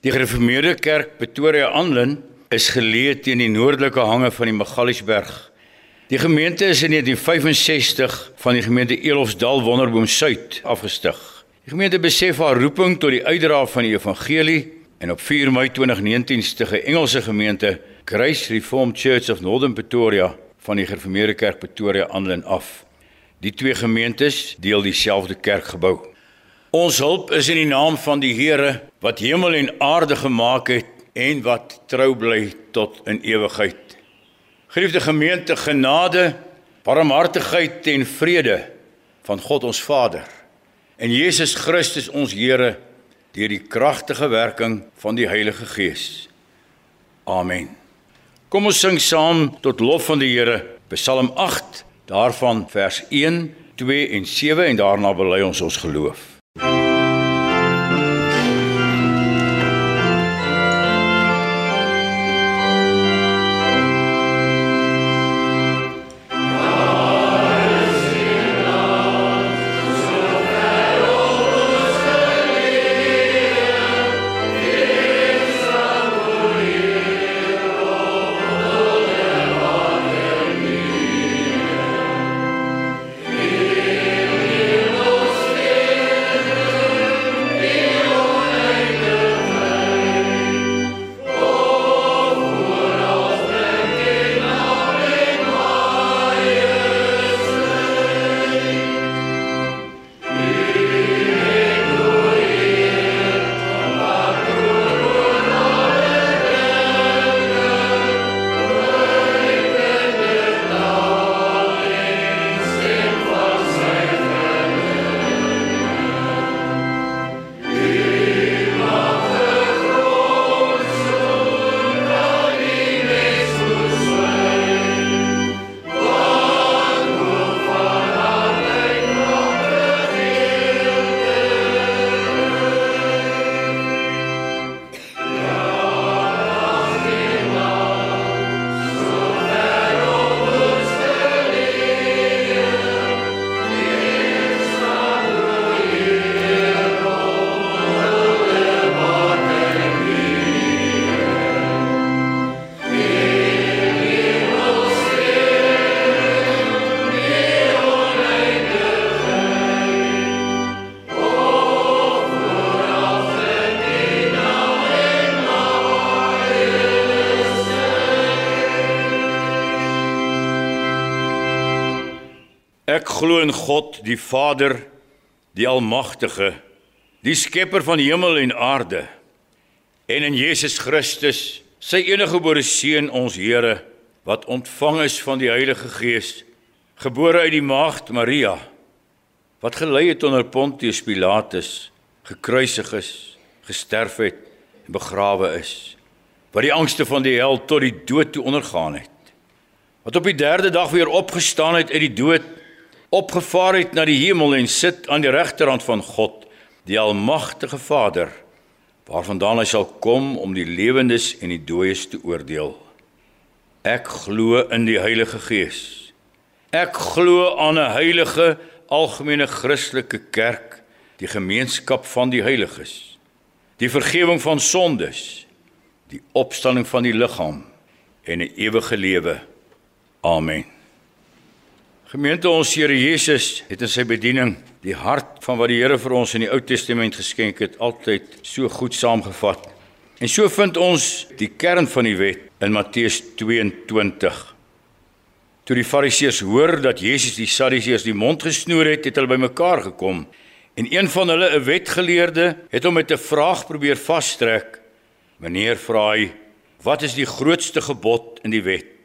Die Gereformeerde Kerk Pretoria Aanlyn is geleë teen die noordelike hange van die Magaliesberg. Die gemeente is in 1965 van die gemeente Elofsdal Wonderboom Suid afgestig. Die gemeente besef haar roeping tot die uitdra van die evangelie en op 4 Mei 2019 stig 'n Engelse gemeente, Grace Reformed Church of Northern Pretoria, van die Gereformeerde Kerk Pretoria Aanlyn af. Die twee gemeentes deel dieselfde kerkgebou. Ons hulp is in die naam van die Here wat hemel en aarde gemaak het en wat trou bly tot in ewigheid. Geliefde gemeente, genade, barmhartigheid en vrede van God ons Vader en Jesus Christus ons Here deur die kragtige werking van die Heilige Gees. Amen. Kom ons sing saam tot lof van die Here, Psalm 8, daarvan vers 1, 2 en 7 en daarna bely ons ons geloof. Ek in God, die Vader, die Almagtige, die skepper van hemel en aarde, en in Jesus Christus, sy eniggebore seun, ons Here, wat ontvang is van die Heilige Gees, gebore uit die maagd Maria, wat gelei het onder Pontius Pilatus, gekruisig is, gesterf het en begrawe is, wat die angste van die hel tot die dood toe ondergaan het, wat op die 3de dag weer opgestaan het uit die dood opgevaar het na die hemel en sit aan die regterhand van God, die almagtige Vader, waarvandaan hy sal kom om die lewendes en die dooies te oordeel. Ek glo in die Heilige Gees. Ek glo aan 'n heilige algemene Christelike kerk, die gemeenskap van die heiliges, die vergifnis van sondes, die opstanding van die liggaam en 'n ewige lewe. Amen. Gemeente ons Here Jesus het in sy bediening die hart van wat die Here vir ons in die Ou Testament geskenk het altyd so goed saamgevat. En so vind ons die kern van die wet in Matteus 22. Toe die Fariseërs hoor dat Jesus die Sadduseërs die mond gesnoer het, het hulle bymekaar gekom en een van hulle, 'n wetgeleerde, het hom met 'n vraag probeer vasstrek. Meneer vra hy: "Wat is die grootste gebod in die wet?"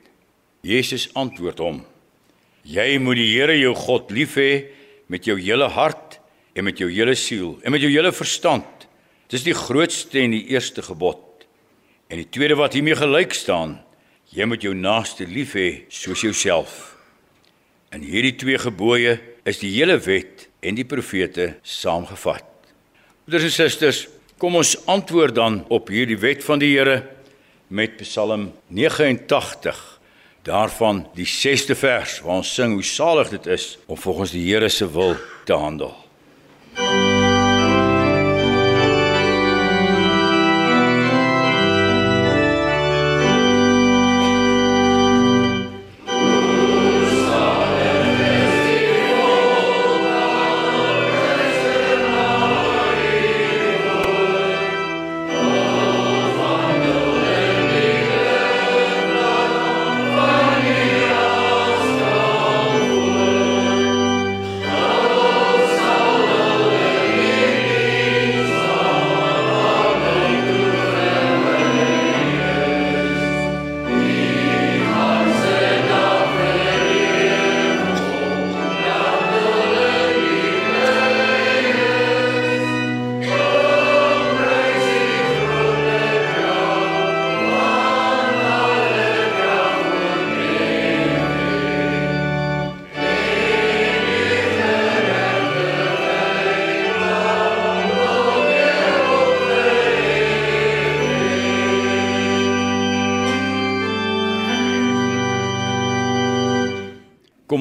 Jesus antwoord hom: Jy moet die Here jou God lief hê met jou hele hart en met jou hele siel en met jou hele verstand. Dis die grootste en die eerste gebod. En die tweede wat hiermee gelyk staan, jy moet jou naaste lief hê soos jouself. In hierdie twee gebooie is die hele wet en die profete saamgevat. Broers en susters, kom ons antwoord dan op hierdie wet van die Here met Psalm 89 daarvan die 6ste vers waar ons sing hoe salig dit is om volgens die Here se wil te handel.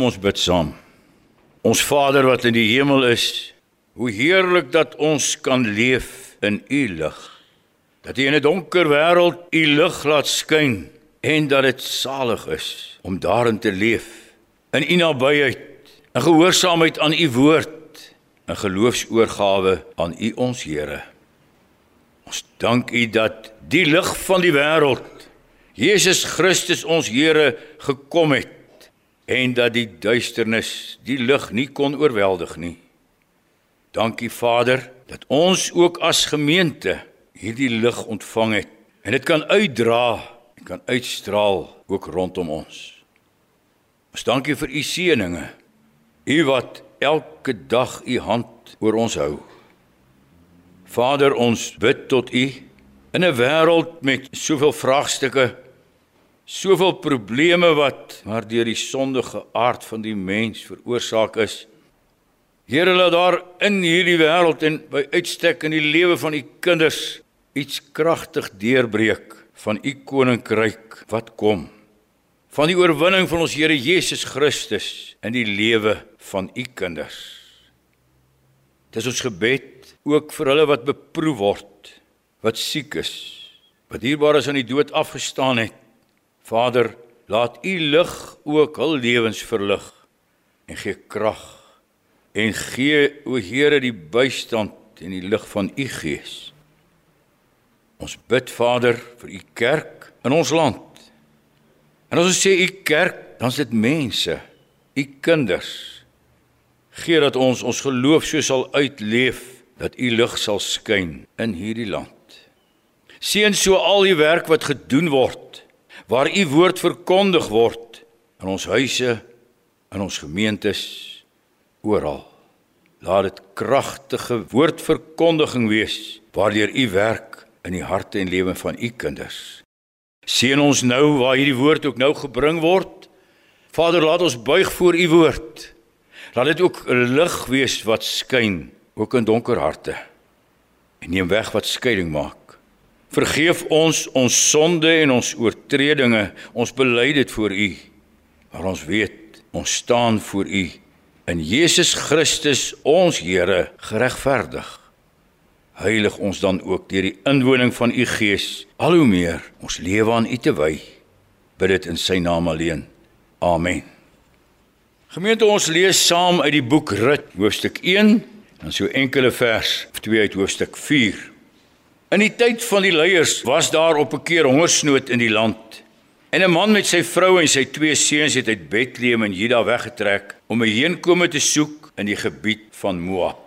Kom ons bid saam. Ons Vader wat in die hemel is, hoe heerlik dat ons kan leef in U lig. Dat U in 'n donker wêreld U lig laat skyn en dat dit salig is om daarin te leef in U nabyheid, in gehoorsaamheid aan U woord, in geloofsoorgawe aan U ons Here. Ons dank U dat die lig van die wêreld, Jesus Christus ons Here gekom het en dat die duisternis die lig nie kon oorweldig nie. Dankie Vader dat ons ook as gemeente hierdie lig ontvang het en dit kan uitdra en kan uitstraal ook rondom ons. Ons dankie vir u seëninge. U wat elke dag u hand oor ons hou. Vader, ons bid tot u in 'n wêreld met soveel vraagstukke soveel probleme wat maar deur die sondige aard van die mens veroorsaak is. Here laat daar in hierdie wêreld en by uitstek in die lewe van u kinders iets kragtig deurbreek van u koninkryk wat kom. Van die oorwinning van ons Here Jesus Christus in die lewe van u kinders. Dis ons gebed ook vir hulle wat beproef word, wat siek is, wat hierbaar is aan die dood afgestaan het Vader, laat U lig ook hul lewens verlig en gee krag en gee o Here die bystand en die lig van U Gees. Ons bid Vader vir U kerk in ons land. En as ons sê U kerk, dan is dit mense, U kinders. Gee dat ons ons geloof so sal uitleef dat U lig sal skyn in hierdie land. Seën so al die werk wat gedoen word waar u woord verkondig word in ons huise, in ons gemeentes, oral. Laat dit kragtige woordverkondiging wees waardeur u werk in die harte en lewe van u kinders. Seën ons nou waar hierdie woord ook nou gebring word. Vader, laat ons buig voor u woord. Laat dit ook 'n lig wees wat skyn ook in donker harte. En neem weg wat skeiding maak. Vergeef ons ons sonde en ons oortredinge. Ons bely dit voor U. Maar ons weet, ons staan voor U in Jesus Christus, ons Here, geregverdig. Heilig ons dan ook deur die inwoning van U Gees al hoe meer ons lewe aan U te wy. Bid dit in Sy naam alleen. Amen. Gemeente, ons lees saam uit die boek Rut, hoofstuk 1, dan so enkele vers of 2 uit hoofstuk 4. In die tyd van die leiers was daar op 'n keer hongersnood in die land. En 'n man met sy vrou en sy twee seuns het uit Bethlehem in Juda weggetrek om 'n heenkome te soek in die gebied van Moab.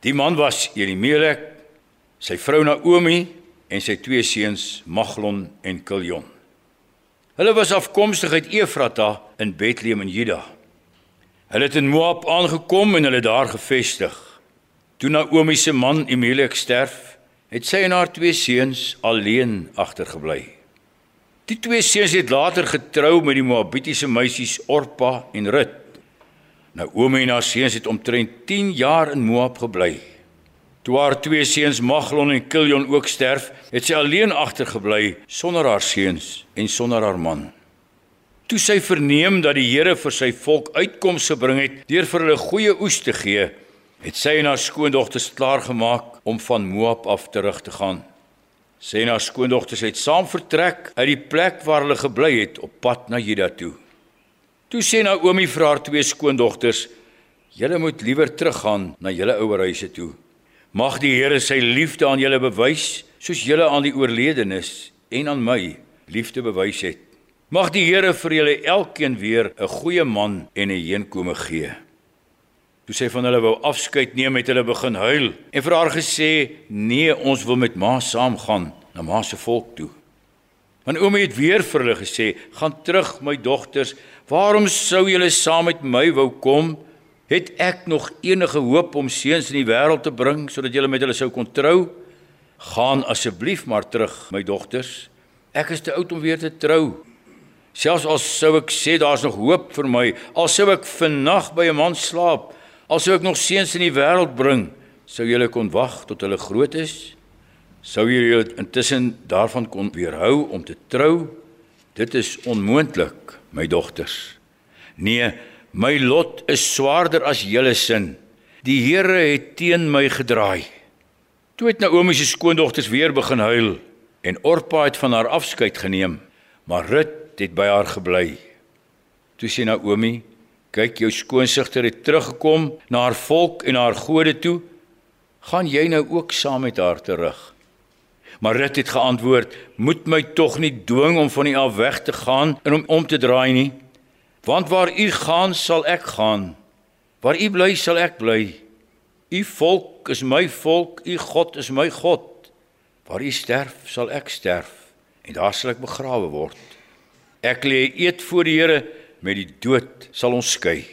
Die man was Elimelek, sy vrou Naomi en sy twee seuns Maglon en Kiljon. Hulle was afkomstig uit Efrata in Bethlehem in Juda. Hulle het in Moab aangekom en hulle daar gevestig. Toe Naomi se man Elimelek sterf, het sy en haar twee seuns alleen agtergebly. Die twee seuns het later getrou met die Moabitiese meisies Orpa en Rut. Naomi en haar seuns het omtrent 10 jaar in Moab gebly. Toe haar twee seuns Maglon en Kiljon ook sterf, het sy alleen agtergebly sonder haar seuns en sonder haar man. Toe sy verneem dat die Here vir sy volk uitkomste gebring het deur vir hulle goeie oes te gee, het sy en haar skoondogters klaar gemaak om van Moab af terug te gaan. Sy en haar skoondogters het saam vertrek uit die plek waar hulle gebly het op pad na Juda toe. Toe sê Naomi vir haar twee skoondogters: "Julle moet liewer teruggaan na julle ouerhuise toe. Mag die Here sy liefde aan julle bewys, soos julle aan die oorledenes en aan my liefde bewys het. Mag die Here vir julle elkeen weer 'n goeie man en 'n heenkome gee." Toe sy van hulle wou afskeid neem, het hulle begin huil en vir haar gesê: "Nee, ons wil met ma saamgaan na ma se volk toe." Want ouma het weer vir hulle gesê: "Gaan terug, my dogters. Waarom sou julle saam met my wou kom? Het ek nog enige hoop om seuns in die wêreld te bring sodat julle met hulle sou kon trou? Gaan asseblief maar terug, my dogters. Ek is te oud om weer te trou." Selfs al sou ek sê daar's nog hoop vir my, al sou ek vannag by 'n man slaap, As ek nog seuns in die wêreld bring, sou julle kon wag tot hulle groot is? Sou julle intussen daarvan kon weerhou om te trou? Dit is onmoontlik, my dogters. Nee, My lot is swaarder as julle sin. Die Here het teen my gedraai. Toe het Naomi se skoondogters weer begin huil en Orpa het van haar afskeid geneem, maar Rut het by haar gebly. Toe sê Naomi: "Kyk, jou skoonsigter het teruggekom na haar volk en haar gode toe. Gaan jy nou ook saam met haar terug?" Maar Rut het geantwoord: "Moet my tog nie dwing om van u af weg te gaan en om om te draai nie, want waar u gaan, sal ek gaan. Waar u bly, sal ek bly. U volk is my volk, u God is my God. Waar u sterf, sal ek sterf en daar sal ek begrawe word. Ek lê eet voor die Here, met die dood sal ons skei."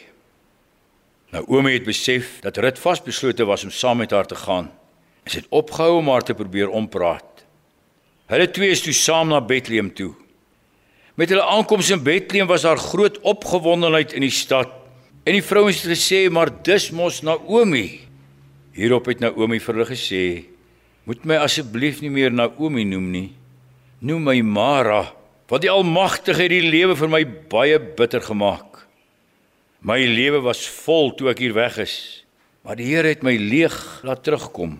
Naomi het besef dat Rut vasbeslote was om saam met haar te gaan. Sy het opgehou om haar te probeer ompraat. Hulle twee is toe saam na Bethlehem toe. Met hulle aankoms in Bethlehem was daar groot opgewondenheid in die stad. En die vrouens het gesê, "Maar dis mos Naomi." Hierop het Naomi vir hulle gesê, "Moet my asseblief nie meer Naomi noem nie. Noem my Mara, want die Almagtige het die lewe vir my baie bitter gemaak. My lewe was vol toe ek hier weg is, maar die Here het my leeg laat terugkom."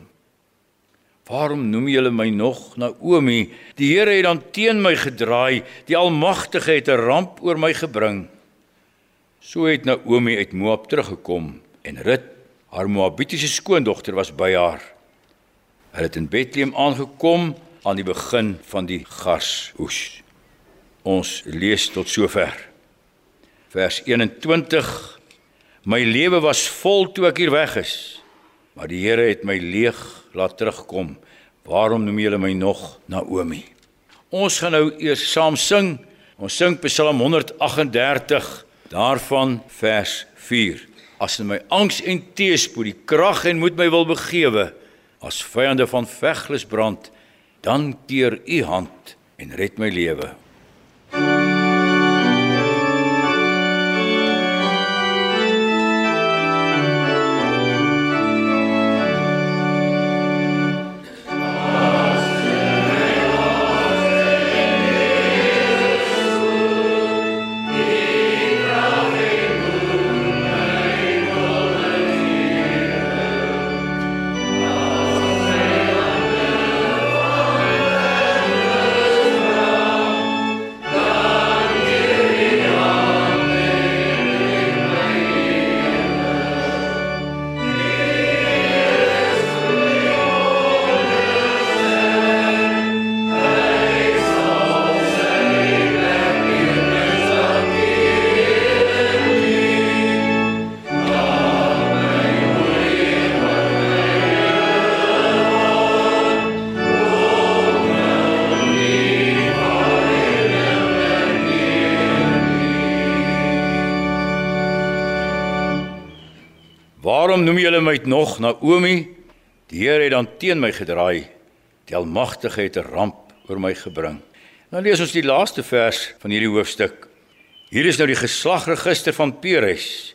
Waarom noem julle my nog Naomi? Die Here het dan teen my gedraai. Die Almagtige het 'n ramp oor my gebring. So het Naomi uit Moab teruggekom en Rut, haar Moabitiese skoondogter, was by haar. Hulle het in Bethlehem aangekom aan die begin van die garsoes. Ons lees tot sover. Vers 21 My lewe was vol toe ek hier weg is, maar die Here het my leeg laat terugkom. Waarom noem julle my nog Naomi? Ons gaan nou eers saam sing. Ons sing Psalm 138 daarvan vers 4. As in my angs en teëspoed die krag en moed my wil begewe, as vyande van veglus brand, dan keer u hand en red my lewe. Noem julle my nog Naomi? Die Here het dan teen my gedraai. Die Almagtige het 'n ramp oor my gebring. Nou lees ons die laaste vers van hierdie hoofstuk. Hier is nou die geslagregister van Peres.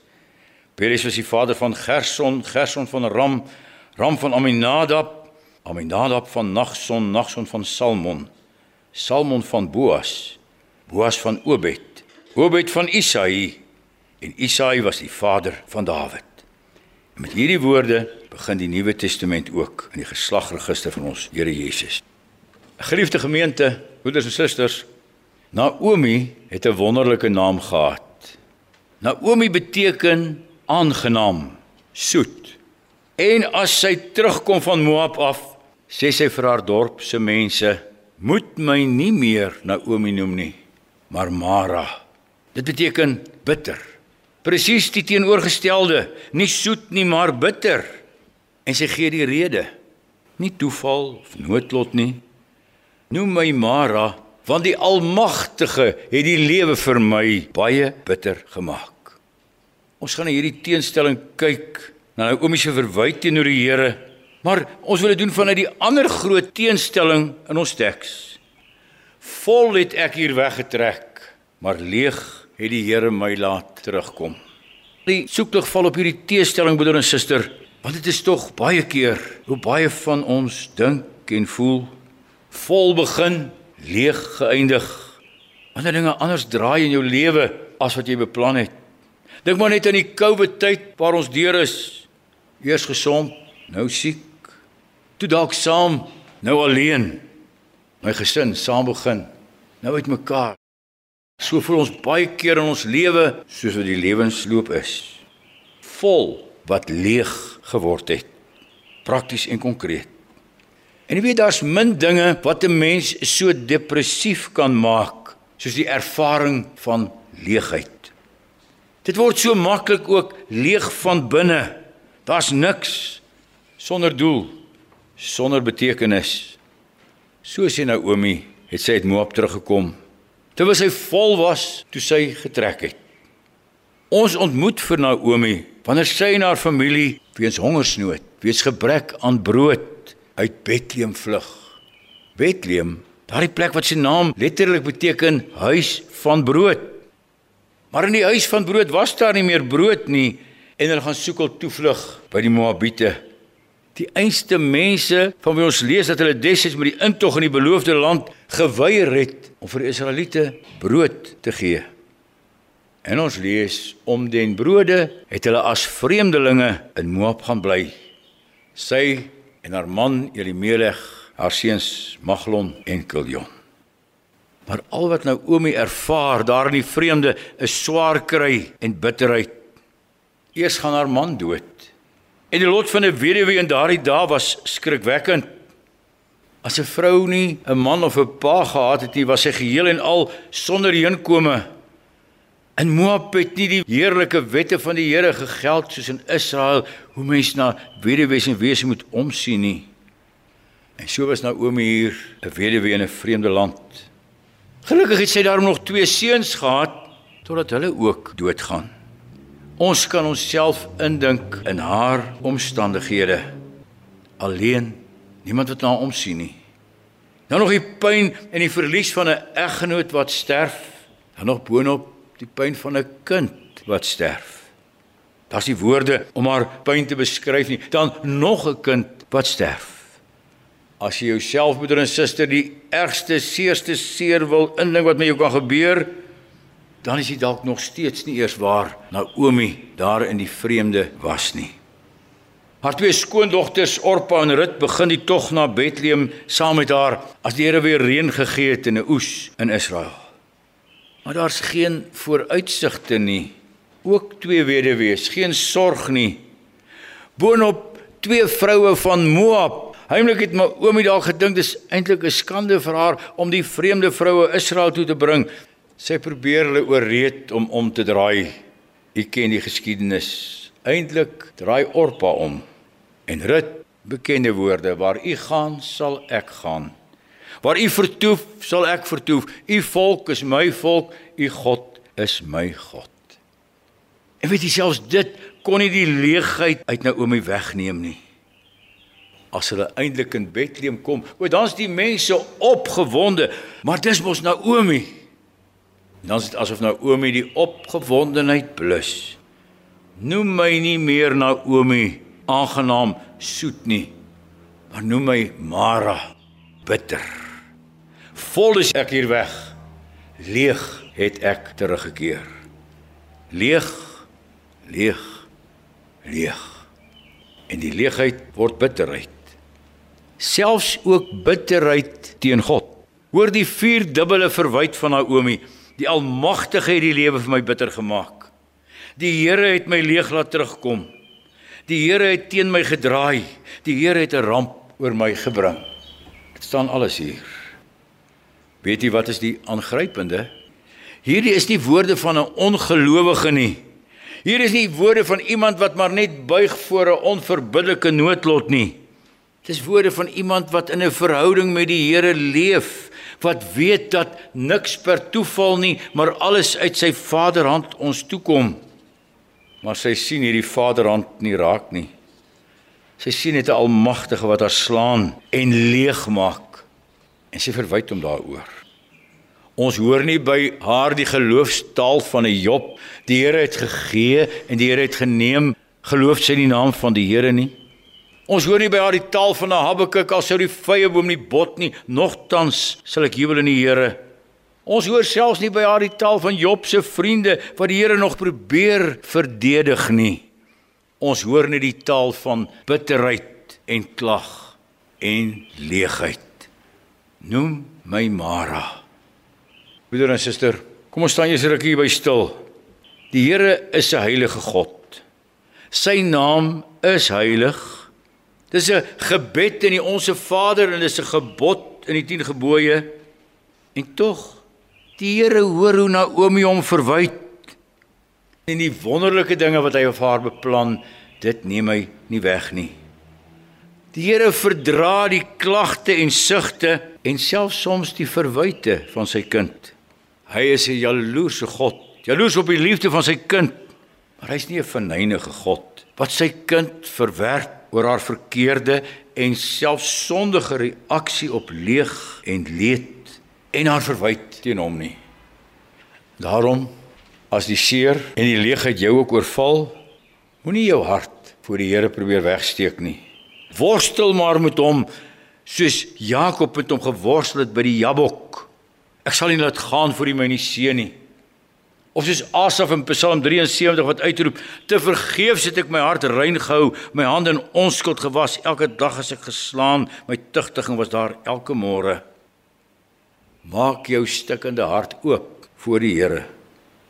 Peres was die vader van Gerson, Gerson van Ram, Ram van Aminadab, Aminadab van Nagson, Nagson van Salmon, Salmon van Boas, Boas van Obed, Obed van Isaai en Isaai was die vader van Dawid. Met hierdie woorde begin die Nuwe Testament ook in die geslagregister van ons Here Jesus. Geliefde gemeente, broeders en susters, Naomi het 'n wonderlike naam gehad. Naomi beteken aangenaam, soet. En as sy terugkom van Moab af, sê sy vir haar dorp se mense, "Moet my nie meer Naomi noem nie, maar Mara." Dit beteken bitter. Presies die teenoorgestelde, nie soet nie, maar bitter. En sy gee die rede. Nie toeval of noodlot nie. Noem my Mara, want die Almagtige het die lewe vir my baie bitter gemaak. Ons gaan na hierdie teenstelling kyk, na Naomi se verwyte teenoor die Here, maar ons wil dit doen vanuit die ander groot teenstelling in ons teks. Vol het ek hier weggetrek, maar leeg het die Here my laat terugkom. Die soektog val op hierdie teestelling broeder en suster, want dit is tog baie keer hoe baie van ons dink en voel vol begin, leeg geëindig. Wanneer dinge anders draai in jou lewe as wat jy beplan het. Dink maar net aan die COVID tyd waar ons deur is. Eers gesond, nou siek. Toe dalk saam, nou alleen. My gesin saam begin, nou uitmekaar. So voel ons baie keer in ons lewe soos wat die lewensloop is. Vol wat leeg geword het. Prakties en konkreet. En jy weet daar's min dinge wat 'n mens so depressief kan maak soos die ervaring van leegheid. Dit word so maklik ook leeg van binne. Daar's niks sonder doel, sonder betekenis. So sê Naomi, het sy uit Moab teruggekom. Terwyl sy vol was toe sy getrek het. Ons ontmoet vir Naomi wanneer sy en haar familie weens hongersnood, weens gebrek aan brood uit Bethlehem vlug. Bethlehem, daardie plek wat sy naam letterlik beteken huis van brood. Maar in die huis van brood was daar nie meer brood nie en hulle gaan soek al toevlug by die Moabiete. Die einste mense van wie ons lees dat hulle destyds met die intog in die beloofde land geweier het om vir die Israeliete brood te gee. En ons lees om den brode het hulle as vreemdelinge in Moab gaan bly. Sy en haar man Elimelech, haar seuns Maglon en Kiljon. Maar al wat Naomi ervaar daar in die vreemde is swaar kry en bitterheid. Eers gaan haar man dood. En die lot van 'n weduwee in daardie dae was skrikwekkend. As 'n vrou nie 'n man of 'n pa gehad het nie, was sy geheel en al sonder heenkome. In Moab het nie die heerlike wette van die Here gegeld soos in Israel hoe mens na weduwees en wees moet omsien nie. En so was Naomi hier, 'n weduwee in 'n vreemde land. Gelukkig het sy daarom nog twee seuns gehad totdat hulle ook doodgaan. Ons kan onsself indink in haar omstandighede. Alleen, niemand wat na haar omsien nie. Nou nog die pyn en die verlies van 'n eggenoot wat sterf, dan nog boonop die pyn van 'n kind wat sterf. Daar's nie woorde om haar pyn te beskryf nie. Dan nog 'n kind wat sterf. As jy jouself broeder en suster die ergste seerste seer wil indink wat met jou kan gebeur, dan is dit dalk nog steeds nie eers waar Naomi daar in die vreemde was nie. Haar twee skoondogters Orpa en Rut begin die tog na Bethlehem saam met haar as die Here weer reën gegee het in 'n oes in Israel. Maar daar's geen vooruitsigte nie. Ook twee weduwees, geen sorg nie. Boonop twee vroue van Moab. Heimlik het my oomie daar gedink dis eintlik 'n skande vir haar om die vreemde vroue Israel toe te bring. Sy probeer hulle ooreed om om te draai. U ken die geskiedenis. Eintlik draai Orpa om. En Rut bekende woorde waar u gaan sal ek gaan. Waar u vertoef, sal ek vertoef. U volk is my volk, u God is my God. En weet jy selfs dit kon nie die leegheid uit Naomi wegneem nie. As hulle eindelik in Bethlehem kom, o dan's die mense opgewonde, maar dis mos Naomi. Dan is dit asof Naomi die opgewondenheid blus. Noem my nie meer Naomi aangenaam soet nie, maar noem my Mara bitter. Vol is ek hier weg. Leeg het ek teruggekeer. Leeg, leeg, leeg. En die leegheid word bitterheid. Selfs ook bitterheid teen God. Hoor die vierdubbele verwyte van Naomi. Die Almagtige het die lewe vir my bitter gemaak. Die Here het my leeg laat terugkom. Die Here het teen my gedraai. Die Here het 'n ramp oor my gebring. Dit staan alles hier. Weet jy wat is die aangrypende? Hierdie is nie woorde van 'n ongelowige nie. Hier is nie woorde van iemand wat maar net buig voor 'n onverbiddelike noodlot nie. Dis woorde van iemand wat in 'n verhouding met die Here leef, wat weet dat niks per toeval nie, maar alles uit sy Vaderhand ons toekom. Maar sy sien hierdie Vaderhand nie raak nie. Sy sien net 'n almagtige wat haar slaan en leegmaak en sy verwyd hom daaroor. Ons hoor nie by haar die geloofstaal van 'n Job. Die Here het gegee en die Here het geneem. Geloof sy die naam van die Here nie? Ons hoor nie by haar die taal van 'n Habakuk al sou die vrye boom nie bot nie, nogtans sal ek jubel in die Here. Ons hoor selfs nie by haar die taal van Job se vriende wat die Here nog probeer verdedig nie. Ons hoor net die taal van bitterheid en klag en leegheid. Noem my Mara. Broeder en suster, kom ons staan eers rukkie by stil. Die Here is 'n heilige God. Sy naam is heilig. Dis 'n gebed in die Onse Vader en dis 'n gebod in die 10 gebooie. En tog Die Here hoor hoe Naomi hom verwyd. En die wonderlike dinge wat hy vir haar beplan, dit neem hy nie weg nie. Die Here verdra die klagte en sugte en selfs soms die verwyte van sy kind. Hy is 'n jaloerse God, jaloers op die liefde van sy kind, maar hy's nie 'n verneinige God wat sy kind verwerp oor haar verkeerde en selfs sondige reaksie op leeg en leed en haar verwyd teen hom nie. Daarom as die seer en die leegheid jou ook oorval, moenie jou hart voor die Here probeer wegsteek nie. Worstel maar met hom soos Jakob met hom geworstel het by die Jabok. Ek sal nie laat gaan voor hy my nie seën nie. Of soos Asaf in Psalm 73 wat uitroep: "Te vergeefs het ek my hart rein gehou, my hande in onskuld gewas. Elke dag as ek geslaan, my tugtiging was daar elke môre." Maak jou stikkende hart oop voor die Here,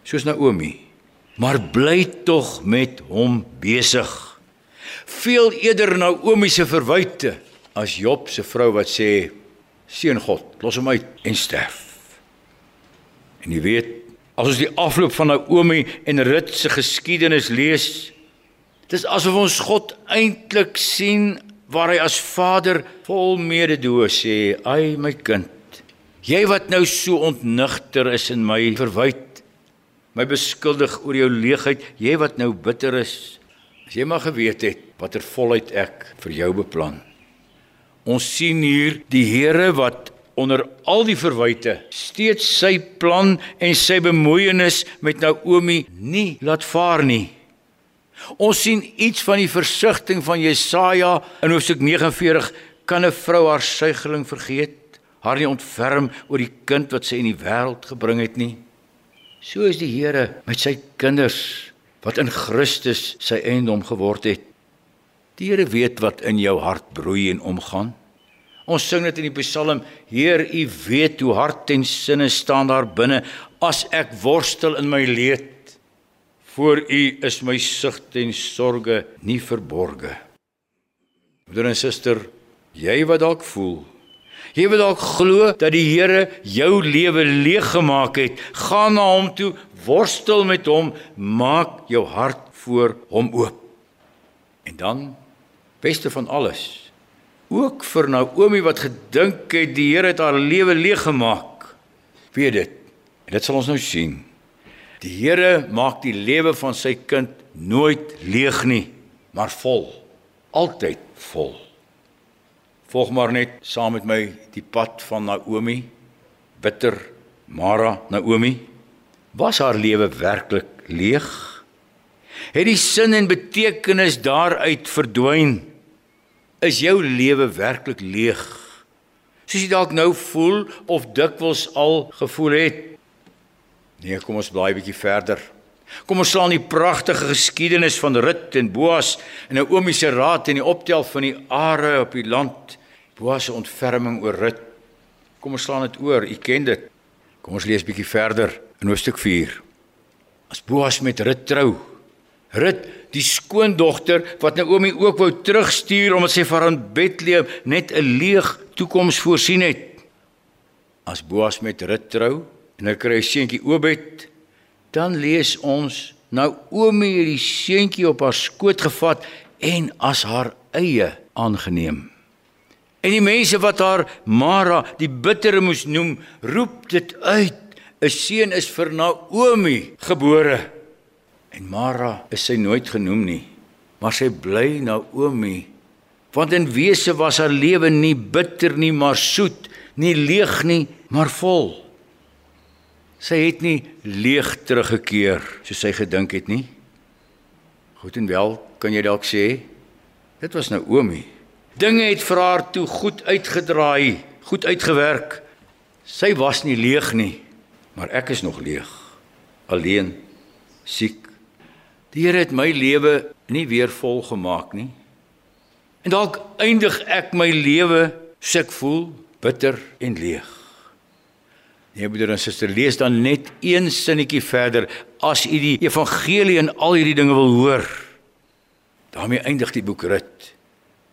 soos Naomi. Maar bly tog met hom besig. Veel eerder Naomi se verwyte as Job se vrou wat sê: "Seën God, los hom uit en sterf." En jy weet, as ons die afloop van Naomi en Rut se geskiedenis lees, dis asof ons God eintlik sien waar hy as Vader vol mededoe sê: "Ai my kind, Jy wat nou so ontnigter is in my verwyd, my beskuldig oor jou leegheid, jy wat nou bitter is, as jy maar geweet het watter volheid ek vir jou beplan. Ons sien hier die Here wat onder al die verwyte steeds sy plan en sy bemoeienis met Naomi nie laat vaar nie. Ons sien iets van die versigtiging van Jesaja in Hoofstuk 49 kan 'n vrou haar suigeling vergeet haar nie ontferm oor die kind wat sy in die wêreld gebring het nie. So is die Here met sy kinders wat in Christus sy eiendom geword het. Die Here weet wat in jou hart broei en omgaan. Ons sing dit in die Psalm: Heer, U weet hoe hart en sinne staan daar binne as ek worstel in my leed. Voor U is my sugte en sorge nie verborge. Broer en suster, jy wat dalk voel Jy wil dalk glo dat die Here jou lewe leeg gemaak het. Gaan na hom toe, worstel met hom, maak jou hart voor hom oop. En dan beste van alles, ook vir Naomi wat gedink het die Here het haar lewe leeg gemaak. Weet dit. En dit sal ons nou sien. Die Here maak die lewe van sy kind nooit leeg nie, maar vol. Altyd vol. Volg maar net saam met my die pad van Naomi, bitter Mara Naomi. Was haar lewe werklik leeg? Het die sin en betekenis daaruit verdwyn? Is jou lewe werklik leeg? Soos jy dalk nou voel of dikwels al gevoel het? Nee, kom ons blaai 'n bietjie verder. Kom ons slaan die pragtige geskiedenis van Rut en Boas en Naomi se raad en die optel van die are op die land. Boas se ontferming oor Rut. Kom ons slaan dit oor. U ken dit. Kom ons lees bietjie verder in hoofstuk 4. As Boas met Rut trou. Rut, die skoondogter wat Naomi ook wou terugstuur omdat sy vir haar Bethlehem net 'n leeg toekoms voorsien het. As Boas met Rut trou en hy kry 'n seentjie Obed, dan lees ons Naomi het die seentjie op haar skoot gevat en as haar eie aangeneem. En die mense wat haar Mara, die bittere moes noem, roep dit uit: 'n seun is vir Naomi gebore. En Mara is sy nooit genoem nie, maar sy bly Naomi. Want in wese was haar lewe nie bitter nie, maar soet, nie leeg nie, maar vol. Sy het nie leeg teruggekeer soos sy gedink het nie. Goed en wel, kan jy dalk sê, dit was Naomi. Dinge het vir haar toe goed uitgedraai, goed uitgewerk. Sy was nie leeg nie, Maar ek is nog leeg, alleen, siek. Die Here het my lewe nie weer vol gemaak nie. En dalk eindig ek my lewe sek voel bitter en leeg. Nee, broeder en suster, lees dan net een sinnetjie verder as u die evangelie en al hierdie dinge wil hoor. daarmee eindig die boek Rut.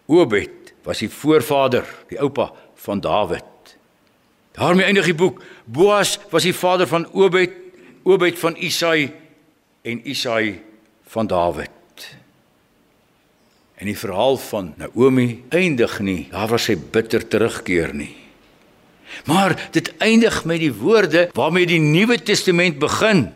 Obed was die voorvader, die oupa van Dawid. daarmee eindig die boek. Boas was die vader van Obed, Obed van Isai en Isai van Dawid. En die verhaal van Naomi eindig nie daar waar sy bitter terugkeer nie. Maar dit eindig met die woorde waarmee die Nuwe Testament begin.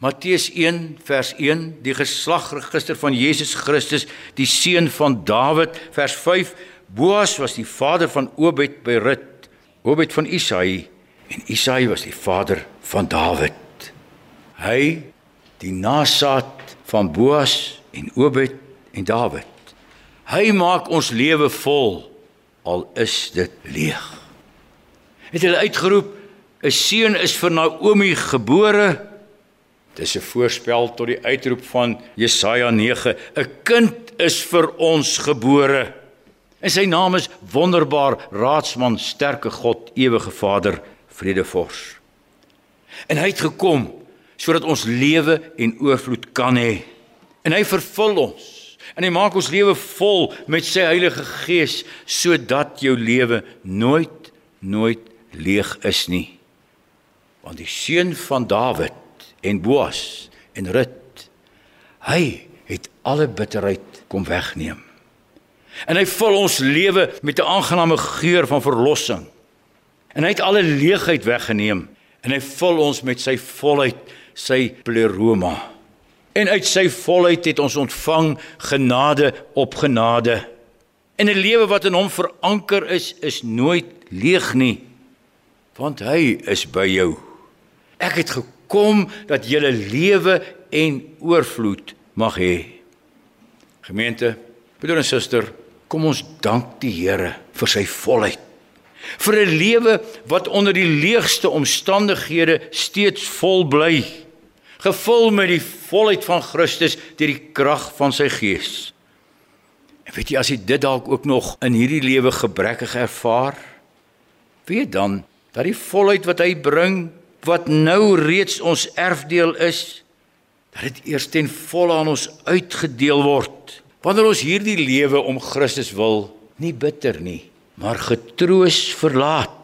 Matteus 1 vers 1 die geslagregister van Jesus Christus die seun van Dawid vers 5 Boas was die vader van Obed by Rut Obed van Isai en Isai was die vader van Dawid Hy die nasaat van Boas en Obed en Dawid Hy maak ons lewe vol al is dit leeg Het hulle uitgeroep 'n seun is vir Naomi gebore Dis 'n voorspel tot die uitroep van Jesaja 9. 'n Kind is vir ons gebore. En sy naam is Wonderbaar, Raadsman, Sterke God, Ewige Vader, Vredevors. En hy het gekom sodat ons lewe en oorvloed kan hê. En hy vervul ons. En hy maak ons lewe vol met sy Heilige Gees sodat jou lewe nooit nooit leeg is nie. Want die seun van Dawid en Boas en Rut. Hy het alle bitterheid kom wegneem. En hy vul ons lewe met 'n aangename geur van verlossing. En hy het alle leegheid weggeneem en hy vul ons met sy volheid, sy pleroma. En uit sy volheid het ons ontvang genade op genade. En 'n lewe wat in hom veranker is, is nooit leeg nie, want hy is by jou. Ek het gekom kom dat julle lewe en oorvloed mag hê. Gemeente, broer en suster, kom ons dank die Here vir sy volheid. Vir 'n lewe wat onder die leegste omstandighede steeds vol bly, gevul met die volheid van Christus deur die krag van sy Gees. En weet jy as jy dit dalk ook nog in hierdie lewe gebrekkig ervaar, weet dan dat die volheid wat hy bring wat nou reeds ons erfdeel is, dat dit eers ten volle aan ons uitgedeel word. Wanneer ons hierdie lewe om Christus wil, nie bitter nie, maar getroos verlaat.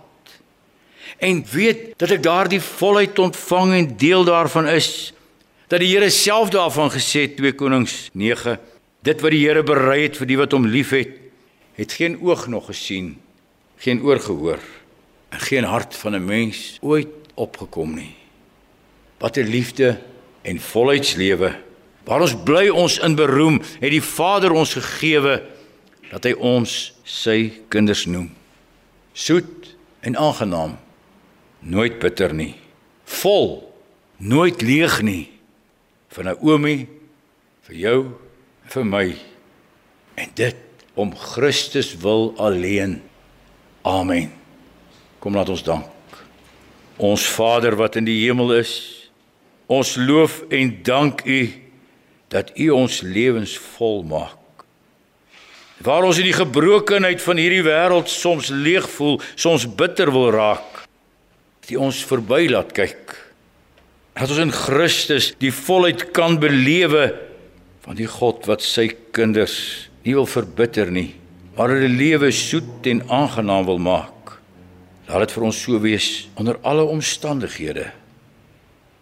En weet dat ek daardie volheid ontvang en deel daarvan is, dat die Here self daarvan gesê het 2 Konings 9, dit wat die Here berei het vir die wat hom liefhet, het geen oog nog gesien, geen oor gehoor en geen hart van 'n mens ooit opgekom nie. Wat 'n liefde en volheidslewe. Waar ons bly ons in beroem, het die Vader ons gegeewe dat hy ons sy kinders noem. Soet en aangenaam, nooit bitter nie. Vol, nooit leeg nie. Vir Naomi, vir jou vir my. En dit om Christus wil alleen. Amen. Kom laat ons dank. Ons Vader wat in die hemel is, ons loof en dank U dat U ons lewens vol maak. Waar ons in die gebrokenheid van hierdie wêreld soms leeg voel, soms bitter wil raak, dat U ons verby laat kyk. Dat ons in Christus die volheid kan belewe van die God wat sy kinders nie wil verbitter nie, maar hulle lewe soet en aangenaam wil maak. Laat dit vir ons so wees onder alle omstandighede.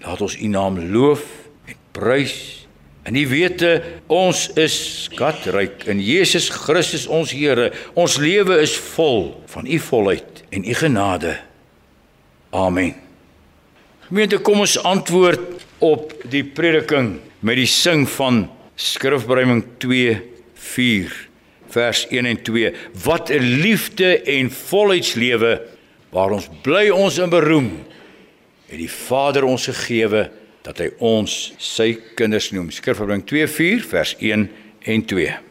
Laat ons U naam loof en prys. En U wete ons is skatryk in Jesus Christus ons Here. Ons lewe is vol van U volheid en U genade. Amen. Gemeente, kom ons antwoord op die prediking met die sing van Skrifbreuming 2:4 vers 1 en 2. Wat 'n liefde en volheidslewe waar ons bly ons in beroem het die Vader ons gegeewe dat hy ons sy kinders noem. Skrifverbring 2:4 vers 1 en 2.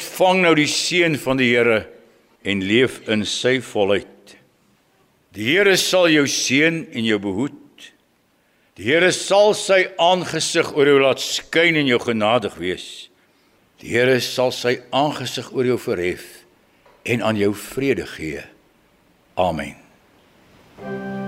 Ontvang nou die seën van die Here en leef in sy volheid. Die Here sal jou seën en jou behoed. Die Here sal sy aangesig oor jou laat skyn en jou genadig wees. Die Here sal sy aangesig oor jou verhef en aan jou vrede gee. Amen. thank you